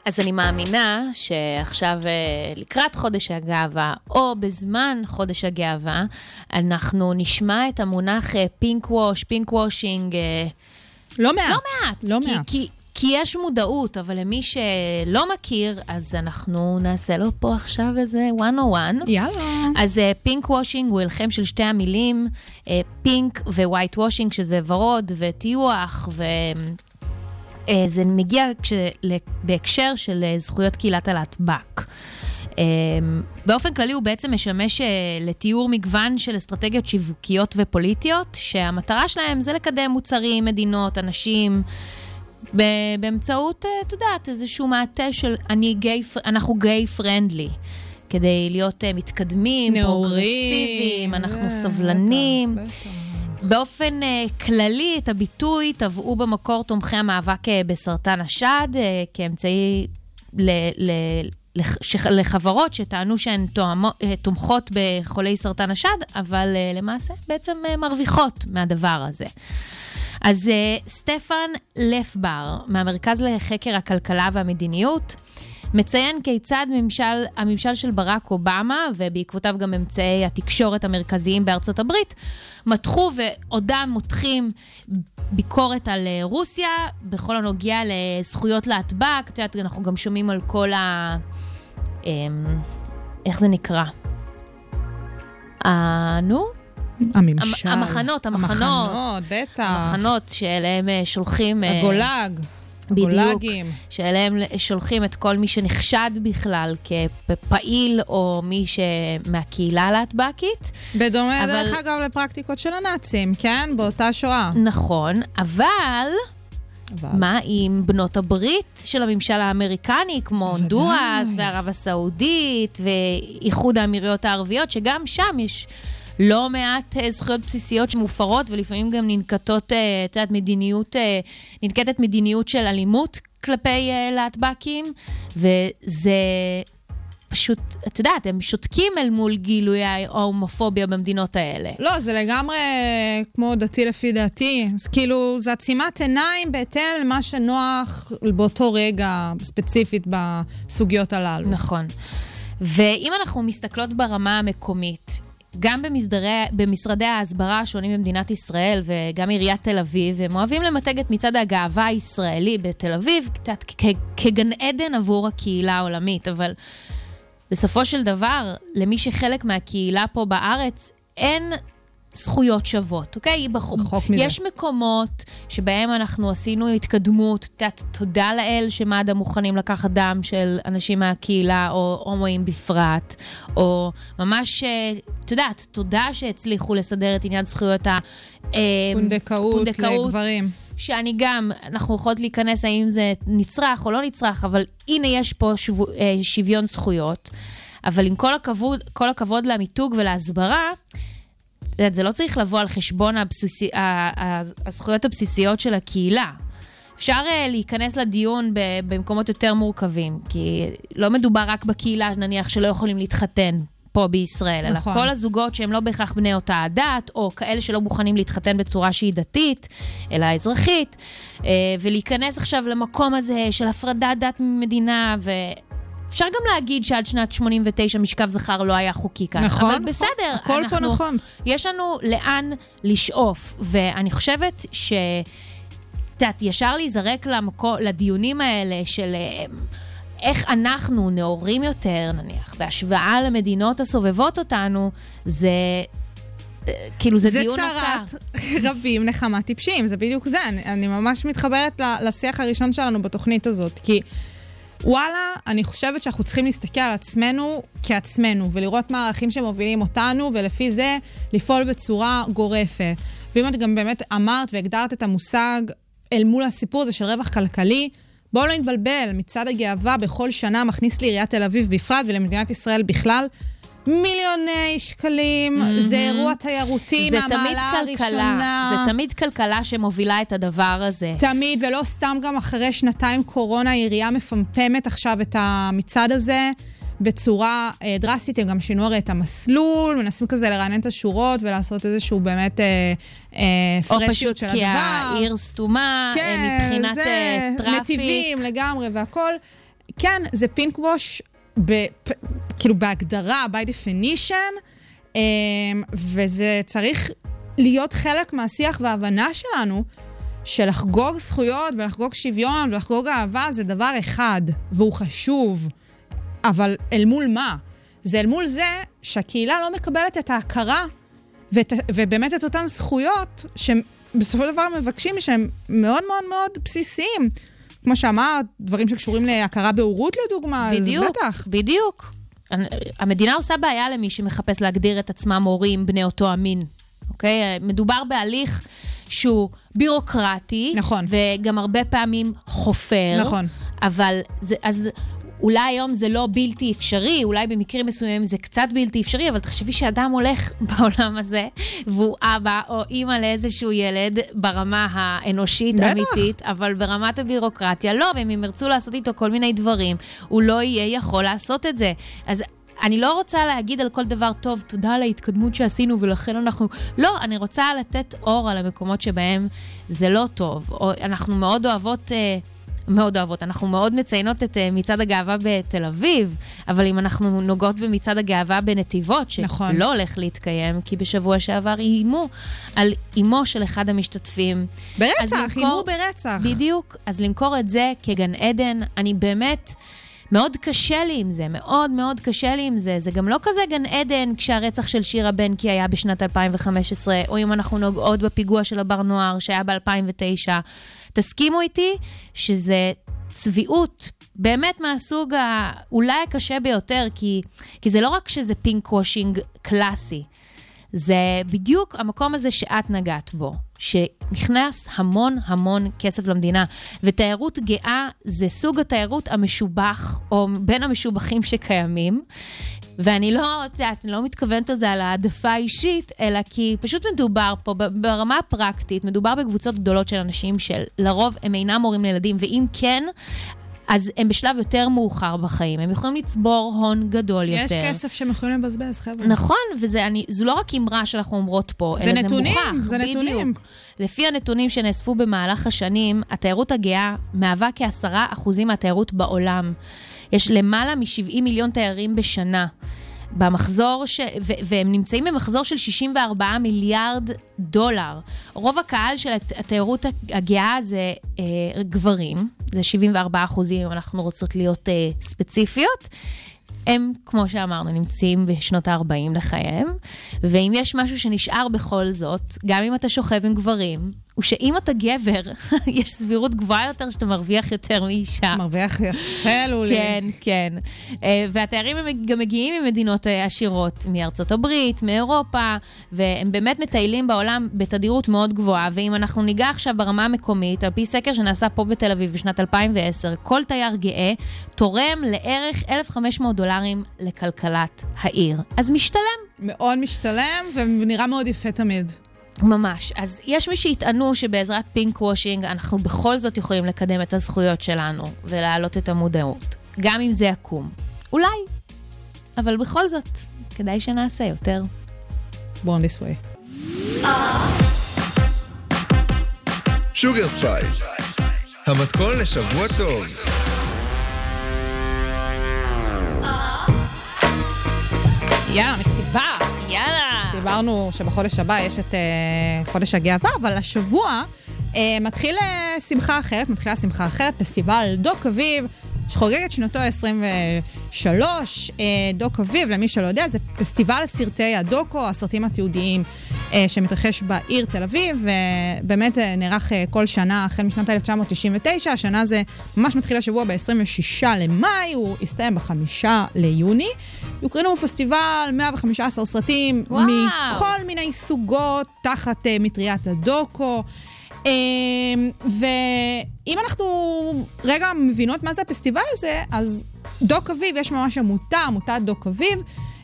אז אני מאמינה שעכשיו אה, לקראת חודש הגאווה, או בזמן חודש הגאווה, אנחנו נשמע את המונח pinkwash, pinkwashing. לא מעט. לא מעט. לא כי, מעט. כי, כי יש מודעות, אבל למי שלא מכיר, אז אנחנו נעשה לו פה עכשיו איזה 101. יאללה. אז pink אה, washing הוא הלחם של שתי המילים, pink whitewashing, שזה ורוד וטיוח, ו... אה, זה מגיע כש... בהקשר של אה, זכויות קהילת הלהטב"ק. אמ, באופן כללי הוא בעצם משמש לתיאור מגוון של אסטרטגיות שיווקיות ופוליטיות, שהמטרה שלהם זה לקדם מוצרים, מדינות, אנשים, באמצעות, אה, את יודעת, איזשהו מעטה של אני גיי, אנחנו gay friendly. כדי להיות אה, מתקדמים, פרוגרסיביים, אנחנו סובלנים. באופן אה, כללי, את הביטוי טבעו במקור תומכי המאבק אה, בסרטן השד אה, כאמצעי ל, ל, לחברות שטענו שהן תומכות בחולי סרטן השד, אבל למעשה בעצם מרוויחות מהדבר הזה. אז סטפן לפבר, מהמרכז לחקר הכלכלה והמדיניות, מציין כיצד ממשל, הממשל של ברק אובמה, ובעקבותיו גם אמצעי התקשורת המרכזיים בארצות הברית, מתחו ועודם מותחים ביקורת על אה, רוסיה בכל הנוגע לזכויות להטבק. את יודעת, אנחנו גם שומעים על כל ה... אמ, איך זה נקרא? אה, נו? הממשל. המחנות, המחנות. המחנות, בטח. המחנות שאליהם אה, שולחים... הגולאג. בדיוק, שאליהם שולחים את כל מי שנחשד בכלל כפעיל או מי שמהקהילה הלהטב"קית. בדומה, אבל... דרך אגב, לפרקטיקות של הנאצים, כן? באותה שואה. נכון, אבל... אבל... מה עם בנות הברית של הממשל האמריקני, כמו הונדורס וערב הסעודית ואיחוד האמירויות הערביות, שגם שם יש לא מעט uh, זכויות בסיסיות שמופרות, ולפעמים גם ננקטות, uh, את יודעת, מדיניות, uh, ננקטת מדיניות של אלימות כלפי uh, להטב"קים, וזה... פשוט, את יודעת, הם שותקים אל מול גילוי ההומופוביה במדינות האלה. לא, זה לגמרי כמו דתי לפי דעתי. אז כאילו, זה עצימת עיניים בהתאם למה שנוח באותו רגע, ספציפית בסוגיות הללו. נכון. ואם אנחנו מסתכלות ברמה המקומית, גם במסדרי, במשרדי ההסברה השונים במדינת ישראל וגם עיריית תל אביב, הם אוהבים למתג את מצעד הגאווה הישראלי בתל אביב כגן עדן עבור הקהילה העולמית, אבל בסופו של דבר, למי שחלק מהקהילה פה בארץ, אין זכויות שוות, אוקיי? רחוק מזה. יש מקומות שבהם אנחנו עשינו התקדמות, את יודעת, תודה לאל שמד"א מוכנים לקחת דם של אנשים מהקהילה, או הומואים בפרט, או ממש, אה, את יודעת, תודה שהצליחו לסדר את עניין זכויות ה... אה, לגברים. שאני גם, אנחנו יכולות להיכנס האם זה נצרך או לא נצרך, אבל הנה יש פה שו, אה, שוויון זכויות. אבל עם כל הכבוד, כל הכבוד למיתוג ולהסברה, זה לא צריך לבוא על חשבון הבסיסי, הזכויות הבסיסיות של הקהילה. אפשר uh, להיכנס לדיון במקומות יותר מורכבים, כי לא מדובר רק בקהילה, נניח, שלא יכולים להתחתן פה בישראל, נכון. אלא כל הזוגות שהם לא בהכרח בני אותה הדת, או כאלה שלא מוכנים להתחתן בצורה שהיא דתית, אלא אזרחית, uh, ולהיכנס עכשיו למקום הזה של הפרדת דת ממדינה, ו... אפשר גם להגיד שעד שנת 89 משכב זכר לא היה חוקי כאן. נכון. אבל בסדר. הכל אנחנו, פה נכון. יש לנו לאן לשאוף, ואני חושבת ש... את יודעת, ישר להיזרק למקו, לדיונים האלה של אה, איך אנחנו נאורים יותר, נניח, בהשוואה למדינות הסובבות אותנו, זה... אה, כאילו, זה, זה דיון יקר. זה צרת רבים נחמה טיפשים, זה בדיוק זה. אני, אני ממש מתחברת לשיח הראשון שלנו בתוכנית הזאת, כי וואלה, אני חושבת שאנחנו צריכים להסתכל על עצמנו כעצמנו, ולראות מה הערכים שמובילים אותנו, ולפי זה לפעול בצורה גורפת. ואם את גם באמת אמרת והגדרת את המושג אל מול הסיפור הזה של רווח כלכלי, בואו לא נתבלבל, מצעד הגאווה בכל שנה מכניס לעיריית תל אביב בפרט ולמדינת ישראל בכלל מיליוני שקלים, mm-hmm. זה אירוע תיירותי זה מהמעלה הראשונה. זה תמיד כלכלה שמובילה את הדבר הזה. תמיד, ולא סתם גם אחרי שנתיים קורונה, העירייה מפמפמת עכשיו את המצעד הזה. בצורה אה, דרסטית, הם גם שינו הרי את המסלול, מנסים כזה לרענן את השורות ולעשות איזשהו באמת אה, אה, פרשיות של הדבר. או פשוט כי העיר סתומה, אה, כן, מבחינת זה, אה, traffic. נתיבים לגמרי והכול. כן, זה pinkwash ב, כאילו בהגדרה, by definition, אמ, וזה צריך להיות חלק מהשיח וההבנה שלנו, שלחגוג זכויות ולחגוג שוויון ולחגוג אהבה זה דבר אחד, והוא חשוב. אבל אל מול מה? זה אל מול זה שהקהילה לא מקבלת את ההכרה ואת, ובאמת את אותן זכויות שבסופו של דבר מבקשים שהם מאוד מאוד מאוד בסיסיים. כמו שאמרת, דברים שקשורים להכרה בהורות לדוגמה, בדיוק, אז בטח. בדיוק. המדינה עושה בעיה למי שמחפש להגדיר את עצמם הורים בני אותו המין, אוקיי? מדובר בהליך שהוא בירוקרטי. נכון. וגם הרבה פעמים חופר. נכון. אבל זה, אז אולי היום זה לא בלתי אפשרי, אולי במקרים מסוימים זה קצת בלתי אפשרי, אבל תחשבי שאדם הולך בעולם הזה, והוא אבא או אימא לאיזשהו ילד ברמה האנושית, בטח. אמיתית, אבל ברמת הבירוקרטיה לא, ואם הם ירצו לעשות איתו כל מיני דברים, הוא לא יהיה יכול לעשות את זה. אז אני לא רוצה להגיד על כל דבר, טוב, תודה על ההתקדמות שעשינו ולכן אנחנו... לא, אני רוצה לתת אור על המקומות שבהם זה לא טוב. או אנחנו מאוד אוהבות... אה, מאוד אוהבות. אנחנו מאוד מציינות את אה, מצעד הגאווה בתל אביב, אבל אם אנחנו נוגעות במצעד הגאווה בנתיבות, שלא נכון. הולך להתקיים, כי בשבוע שעבר איימו על אמו של אחד המשתתפים. ברצח, הימור ברצח. בדיוק. אז למכור את זה כגן עדן, אני באמת... מאוד קשה לי עם זה, מאוד מאוד קשה לי עם זה. זה גם לא כזה גן עדן כשהרצח של שירה בנקי היה בשנת 2015, או אם אנחנו נוגעות בפיגוע של הבר נוער שהיה ב-2009. תסכימו איתי שזה צביעות, באמת מהסוג האולי הקשה ביותר, כי, כי זה לא רק שזה פינק וושינג קלאסי. זה בדיוק המקום הזה שאת נגעת בו, שנכנס המון המון כסף למדינה. ותיירות גאה זה סוג התיירות המשובח, או בין המשובחים שקיימים. ואני לא, את לא מתכוונת לזה על העדפה אישית, אלא כי פשוט מדובר פה, ברמה הפרקטית, מדובר בקבוצות גדולות של אנשים שלרוב הם אינם הורים לילדים, ואם כן, אז הם בשלב יותר מאוחר בחיים. הם יכולים לצבור הון גדול יותר. יש כסף שהם יכולים לבזבז, חבר'ה. נכון, וזה אני, זו לא רק אמרה שאנחנו אומרות פה, זה אלא נתונים, זה מוכח. זה בדיוק. נתונים. לפי הנתונים שנאספו במהלך השנים, התיירות הגאה מהווה כעשרה אחוזים מהתיירות בעולם. יש למעלה מ-70 מיליון תיירים בשנה. במחזור, ש... ו- והם נמצאים במחזור של 64 מיליארד דולר. רוב הקהל של הת- התיירות הגאה זה אה, גברים, זה 74 אחוזים, אם אנחנו רוצות להיות אה, ספציפיות. הם, כמו שאמרנו, נמצאים בשנות ה-40 לחייהם, ואם יש משהו שנשאר בכל זאת, גם אם אתה שוכב עם גברים, הוא שאם אתה גבר, יש סבירות גבוהה יותר שאתה מרוויח יותר מאישה. מרוויח יפה, לולי. כן, כן. אה, והתיירים הם גם מגיעים ממדינות אה, עשירות, מארצות הברית, מאירופה, והם באמת מטיילים בעולם בתדירות מאוד גבוהה. ואם אנחנו ניגע עכשיו ברמה המקומית, על פי סקר שנעשה פה בתל אביב בשנת 2010, כל תייר גאה תורם לערך 1,500 דולרים לכלכלת העיר. אז משתלם. מאוד משתלם ונראה מאוד יפה תמיד. ממש. אז יש מי שיטענו שבעזרת פינק וושינג אנחנו בכל זאת יכולים לקדם את הזכויות שלנו ולהעלות את המודעות, גם אם זה יקום. אולי, אבל בכל זאת, כדאי שנעשה יותר. born this way. Sugar Spice, המתכון לשבוע טוב. יאללה, מסיבה. דיברנו שבחודש הבא יש את אה, חודש הגאווה, אבל השבוע אה, מתחיל אה, שמחה אחרת, מתחילה שמחה אחרת, פסטיבל דוק אביב, שחוגג את שנתו ה-23. אה, דוק אביב, למי שלא יודע, זה פסטיבל סרטי הדוקו, הסרטים התיעודיים שמתרחש בעיר תל אביב, ובאמת uh, נערך uh, כל שנה החל משנת 1999, השנה זה ממש מתחיל השבוע ב-26 למאי, הוא יסתיים ב-5 ליוני. יוקרנו בפסטיבל 115 סרטים וואו. מכל מיני סוגות תחת מטריית הדוקו. Um, ואם אנחנו רגע מבינות מה זה הפסטיבל הזה, אז דוק אביב, יש ממש עמותה, עמותת דוק אביב.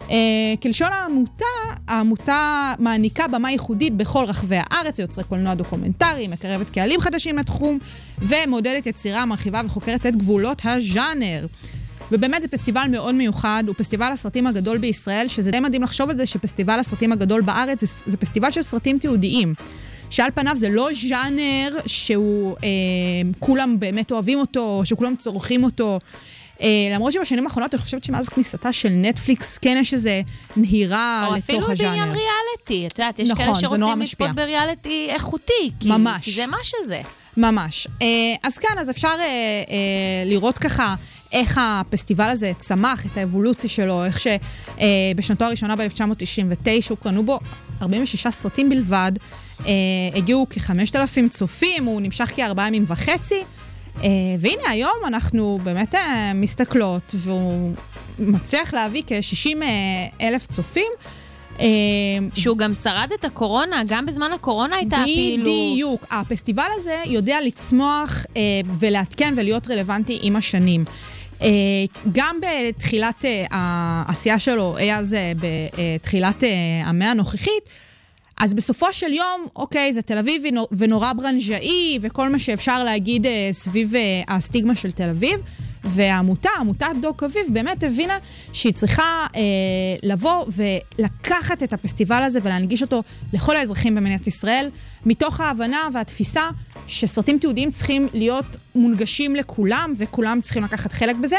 אה, כלשון העמותה, העמותה מעניקה במה ייחודית בכל רחבי הארץ, יוצרי קולנוע דוקומנטרי, מקרבת קהלים חדשים לתחום, ומעודדת יצירה, מרחיבה וחוקרת את גבולות הז'אנר. ובאמת זה פסטיבל מאוד מיוחד, הוא פסטיבל הסרטים הגדול בישראל, שזה די מדהים לחשוב על זה שפסטיבל הסרטים הגדול בארץ זה, זה פסטיבל של סרטים תיעודיים. שעל פניו זה לא ז'אנר שהוא, אה, כולם באמת אוהבים אותו, או שכולם צורכים אותו. אה, למרות שבשנים האחרונות אני חושבת שמאז כניסתה של נטפליקס, כן יש איזה נהירה או לתוך אפילו הז'אנר. בעניין ריאליטי. את יודעת, יש נכון, כאלה שרוצים. לצפות בריאליטי איכותי. כי, ממש. כי זה מה שזה. ממש. אה, אז כן, אז אפשר אה, לראות ככה איך הפסטיבל הזה צמח, את האבולוציה שלו, איך שבשנתו הראשונה ב-1999 הוקרנו בו 46 סרטים בלבד, הגיעו כ-5,000 צופים, הוא נמשך כארבעה ימים וחצי. אה, והנה היום אנחנו באמת אה, מסתכלות, והוא מצליח להביא כ-60 אלף צופים. אה, שהוא גם שרד את הקורונה, גם בזמן הקורונה הייתה פעילות. בדיוק. הפסטיבל הזה יודע לצמוח אה, ולעדכן ולהיות רלוונטי עם השנים. אה, גם בתחילת אה, העשייה שלו, היה אז אה, בתחילת אה, המאה הנוכחית, אז בסופו של יום, אוקיי, זה תל אביב ונורא ברנז'אי, וכל מה שאפשר להגיד אה, סביב אה, הסטיגמה של תל אביב. והעמותה, עמותת דוק אביב, באמת הבינה שהיא צריכה אה, לבוא ולקחת את הפסטיבל הזה ולהנגיש אותו לכל האזרחים במדינת ישראל, מתוך ההבנה והתפיסה שסרטים תיעודיים צריכים להיות מונגשים לכולם, וכולם צריכים לקחת חלק בזה.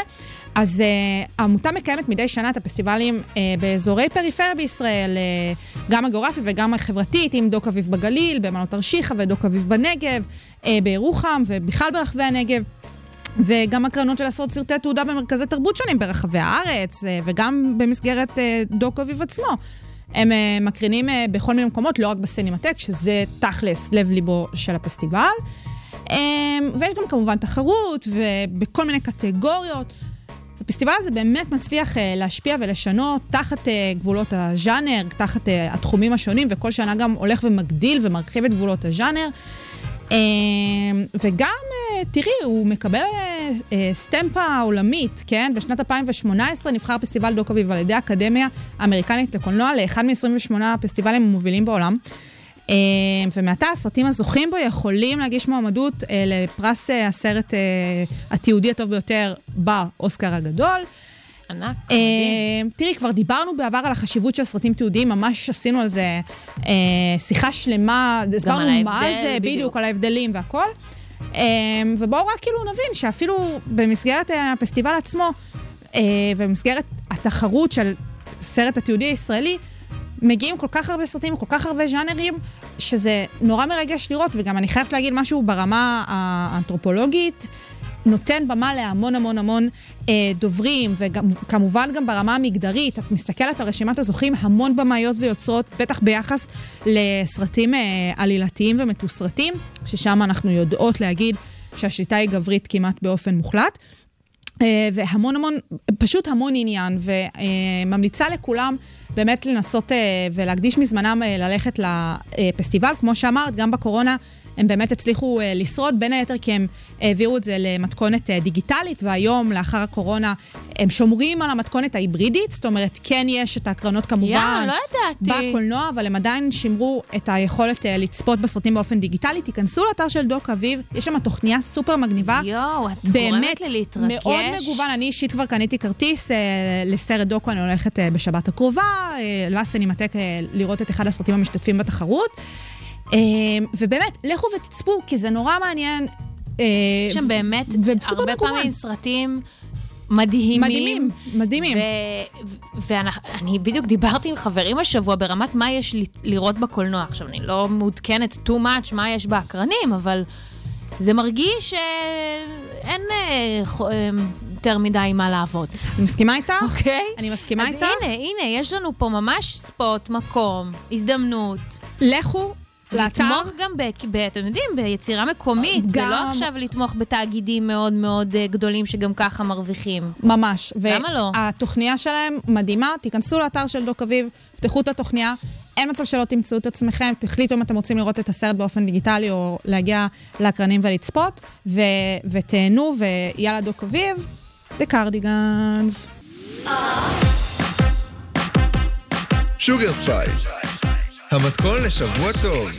אז uh, העמותה מקיימת מדי שנה את הפסטיבלים uh, באזורי פריפריה בישראל, uh, גם הגיאוגרפית וגם החברתית, עם דוק אביב בגליל, במעלות תרשיחא ודוק אביב בנגב, בירוחם ובכלל ברחבי הנגב. וגם הקרנות של עשרות סרטי תעודה במרכזי תרבות שונים ברחבי הארץ, וגם במסגרת דוק אביב עצמו. הם מקרינים בכל מיני מקומות, לא רק בסינמטק, שזה תכלס לב-ליבו של הפסטיבל. ויש גם כמובן תחרות, ובכל מיני קטגוריות. הפסטיבל הזה באמת מצליח uh, להשפיע ולשנות תחת uh, גבולות הז'אנר, תחת uh, התחומים השונים, וכל שנה גם הולך ומגדיל ומרחיב את גבולות הז'אנר. Uh, וגם, uh, תראי, הוא מקבל uh, uh, סטמפה עולמית, כן? בשנת 2018 נבחר פסטיבל דוק אביב על ידי האקדמיה האמריקנית לקולנוע לאחד מ-28 הפסטיבלים המובילים בעולם. אה, ומעתה הסרטים הזוכים בו יכולים להגיש מועמדות אה, לפרס אה, הסרט התיעודי הטוב ביותר באוסקר הגדול. ענק, מדהים. תראי, כבר דיברנו בעבר על החשיבות של סרטים תיעודיים, ממש עשינו על זה שיחה שלמה, הסברנו מה זה, בדיוק, על ההבדלים והכל. ובואו רק כאילו נבין שאפילו במסגרת הפסטיבל עצמו, ובמסגרת התחרות של סרט התיעודי הישראלי, מגיעים כל כך הרבה סרטים, כל כך הרבה ז'אנרים, שזה נורא מרגש לראות, וגם אני חייבת להגיד משהו ברמה האנתרופולוגית. נותן במה להמון המון המון אה, דוברים, וכמובן גם ברמה המגדרית. את מסתכלת על רשימת הזוכים, המון במאיות ויוצרות, בטח ביחס לסרטים אה, עלילתיים ומתוסרטים, ששם אנחנו יודעות להגיד שהשיטה היא גברית כמעט באופן מוחלט. אה, והמון המון, פשוט המון עניין, וממליצה לכולם באמת לנסות אה, ולהקדיש מזמנם אה, ללכת לפסטיבל. כמו שאמרת, גם בקורונה הם באמת הצליחו uh, לשרוד, בין היתר כי הם העבירו את זה למתכונת uh, דיגיטלית, והיום, לאחר הקורונה, הם שומרים על המתכונת ההיברידית, זאת אומרת, כן יש את ההקרנות כמובן, יא, לא ידעתי. בקולנוע, אבל הם עדיין שימרו את היכולת uh, לצפות בסרטים באופן דיגיטלי. תיכנסו לאתר של דוק אביב, יש שם תוכניה סופר מגניבה. יואו, את גורמת לי להתרגש. מאוד מגוון, אני אישית כבר קניתי כרטיס uh, לסרט דוקו, אני הולכת uh, בשבת הקרובה, uh, לסנימטק uh, לראות את אחד הסרטים המשתתפים בתחרות. אמ, ובאמת, לכו ותצפו, כי זה נורא מעניין. אה, יש שם באמת הרבה פעמים סרטים מדהימים. מדהימים, מדהימים. ואני בדיוק דיברתי עם חברים השבוע ברמת מה יש לראות בקולנוע. עכשיו, אני לא מעודכנת too much מה יש באקרנים, אבל זה מרגיש שאין אה, אה, יותר מדי מה לעבוד. אני מסכימה איתך? אוקיי. אני מסכימה איתך. אז הנה, הנה, יש לנו פה ממש ספוט, מקום, הזדמנות. לכו לאתר. לתמוך גם, ב, ב, אתם יודעים, ביצירה מקומית. גם... זה לא עכשיו לתמוך בתאגידים מאוד מאוד אה, גדולים שגם ככה מרוויחים. ממש. למה לא? והתוכניה שלהם מדהימה, תיכנסו לאתר של דוק אביב, פתחו את התוכניה. אין מצב שלא תמצאו את עצמכם, תחליטו אם אתם רוצים לראות את הסרט באופן דיגיטלי או להגיע לאקרנים ולצפות, ו- ותהנו, ויאללה דוק אביב, The Cardigans. Sugar Spice המתכון לשבוע טוב.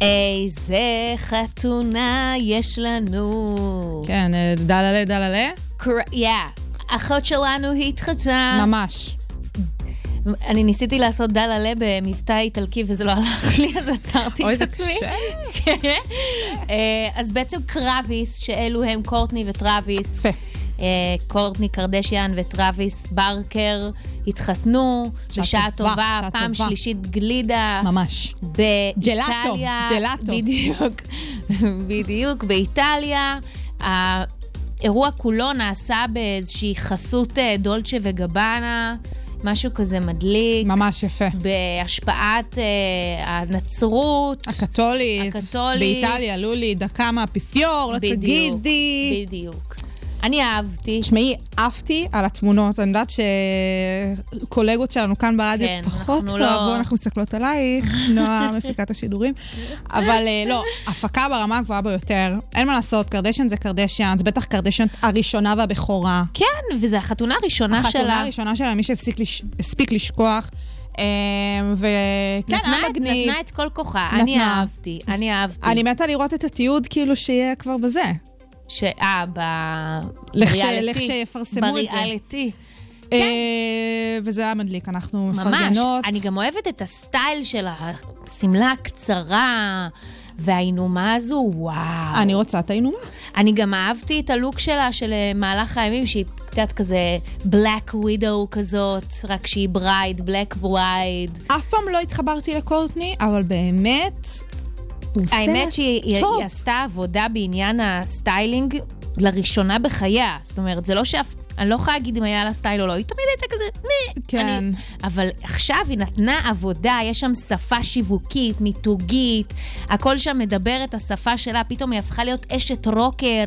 איזה חתונה יש לנו. כן, אה, דללה דללה? יא. אחות שלנו התחתנה. ממש. אני ניסיתי לעשות דללה במבטא איטלקי וזה לא הלך לי, אז עצרתי את עצמי. אוי, זה קשה. כן. אה, אז בעצם קרביס, שאלו הם קורטני וטרוויס. יפה. אה, קורטני קרדשיאן וטרוויס ברקר התחתנו, בשעה טובה, פעם טובה. שלישית גלידה. ממש. באיטליה. ג'לאטו. בדיוק, בדיוק, באיטליה. האירוע כולו נעשה באיזושהי חסות אה, דולצ'ה וגבנה. משהו כזה מדליק. ממש יפה. בהשפעת אה, הנצרות. הקתולית. הקתולית. באיטליה, לולי, דקה מהאפיפיור, לא תגידי. בדיוק. אני אהבתי. תשמעי, עפתי על התמונות, אני יודעת שקולגות שלנו כאן ברדיו כן, פחות לא- אוהבו, אנחנו מסתכלות עלייך, נועה, מפיקת השידורים. אבל אה, לא, הפקה ברמה הגבוהה ביותר. אין מה לעשות, קרדשן זה קרדשן, זה בטח קרדשן הראשונה והבכורה. כן, וזו החתונה הראשונה שלה. החתונה הראשונה שלה, מי שהספיק לשכוח. אה, וכן, היה מגניב. נתנה את כל כוחה. אני. אהבתי, אני אהבתי. אני מתה לראות את התיעוד, כאילו שיהיה כבר בזה. ש... אה, ב... לכשיפרסמו את זה. בריאליטי. אה, וזה היה מדליק, אנחנו ממש. מפרגנות. אני גם אוהבת את הסטייל של השמלה הקצרה, והאינומה הזו, וואו. אני רוצה את האינומה. אני גם אהבתי את הלוק שלה של אה, מהלך הימים, שהיא קצת כזה black widow כזאת, רק שהיא bride, black bride. אף פעם לא התחברתי לקורטני, אבל באמת, הוא עושה האמת שהיא היא- טוב. היא עשתה עבודה בעניין הסטיילינג לראשונה בחייה. זאת אומרת, זה לא שאף... אני לא יכולה להגיד אם היה לה סטייל או לא, היא תמיד הייתה כזה... "נה". כן. אני, אבל עכשיו היא נתנה עבודה, יש שם שפה שיווקית, מיתוגית, הכל שם מדבר את השפה שלה, פתאום היא הפכה להיות אשת רוקר,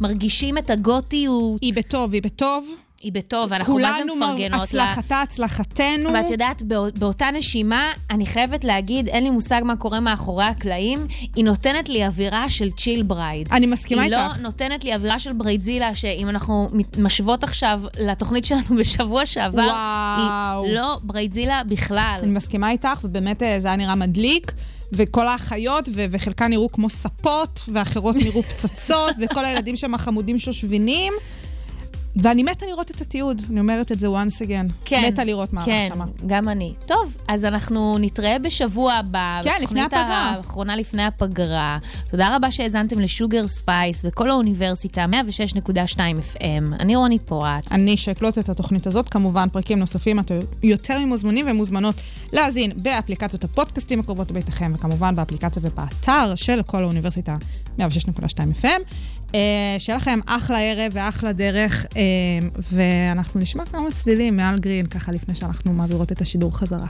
מרגישים את הגותיות. היא בטוב, היא בטוב. היא בטוב, אנחנו מה זה כולנו מפרגנות לה. הצלחתה, הצלחתנו. ואת יודעת, בא- באותה נשימה, אני חייבת להגיד, אין לי מושג מה קורה מאחורי הקלעים, היא נותנת לי אווירה של chill bride. אני מסכימה היא איתך. לא נותנת לי אווירה של bridezilla, שאם אנחנו משוות עכשיו לתוכנית שלנו בשבוע שעבר, וואו. היא לא bridezilla בכלל. אני מסכימה איתך, ובאמת אה, זה היה נראה מדליק. וכל האחיות, ו- וחלקן נראו כמו ספות, ואחרות נראו פצצות, וכל הילדים שם החמודים שושבינים. ואני מתה לראות את התיעוד, אני אומרת את זה once again. כן, מתה לראות מה כן, שמה. גם אני. טוב, אז אנחנו נתראה בשבוע הבא. כן, לפני הפגרה. האחרונה לפני הפגרה. תודה רבה שהאזנתם ל Sugar Spice וקול האוניברסיטה, 106.2 FM. אני רונית פורט. אני שי קלוט. את התוכנית הזאת, כמובן פרקים נוספים, אתם יותר ממוזמנים ומוזמנות להאזין באפליקציות הפודקאסטים הקרובות לביתכם, וכמובן באפליקציה ובאתר של קול האוניברסיטה 106.2 FM. אה, שיהיה לכם אחלה ערב ואחלה דרך, אה, ואנחנו נשמע כמה צלילים מעל גרין, ככה לפני שאנחנו מעבירות את השידור חזרה.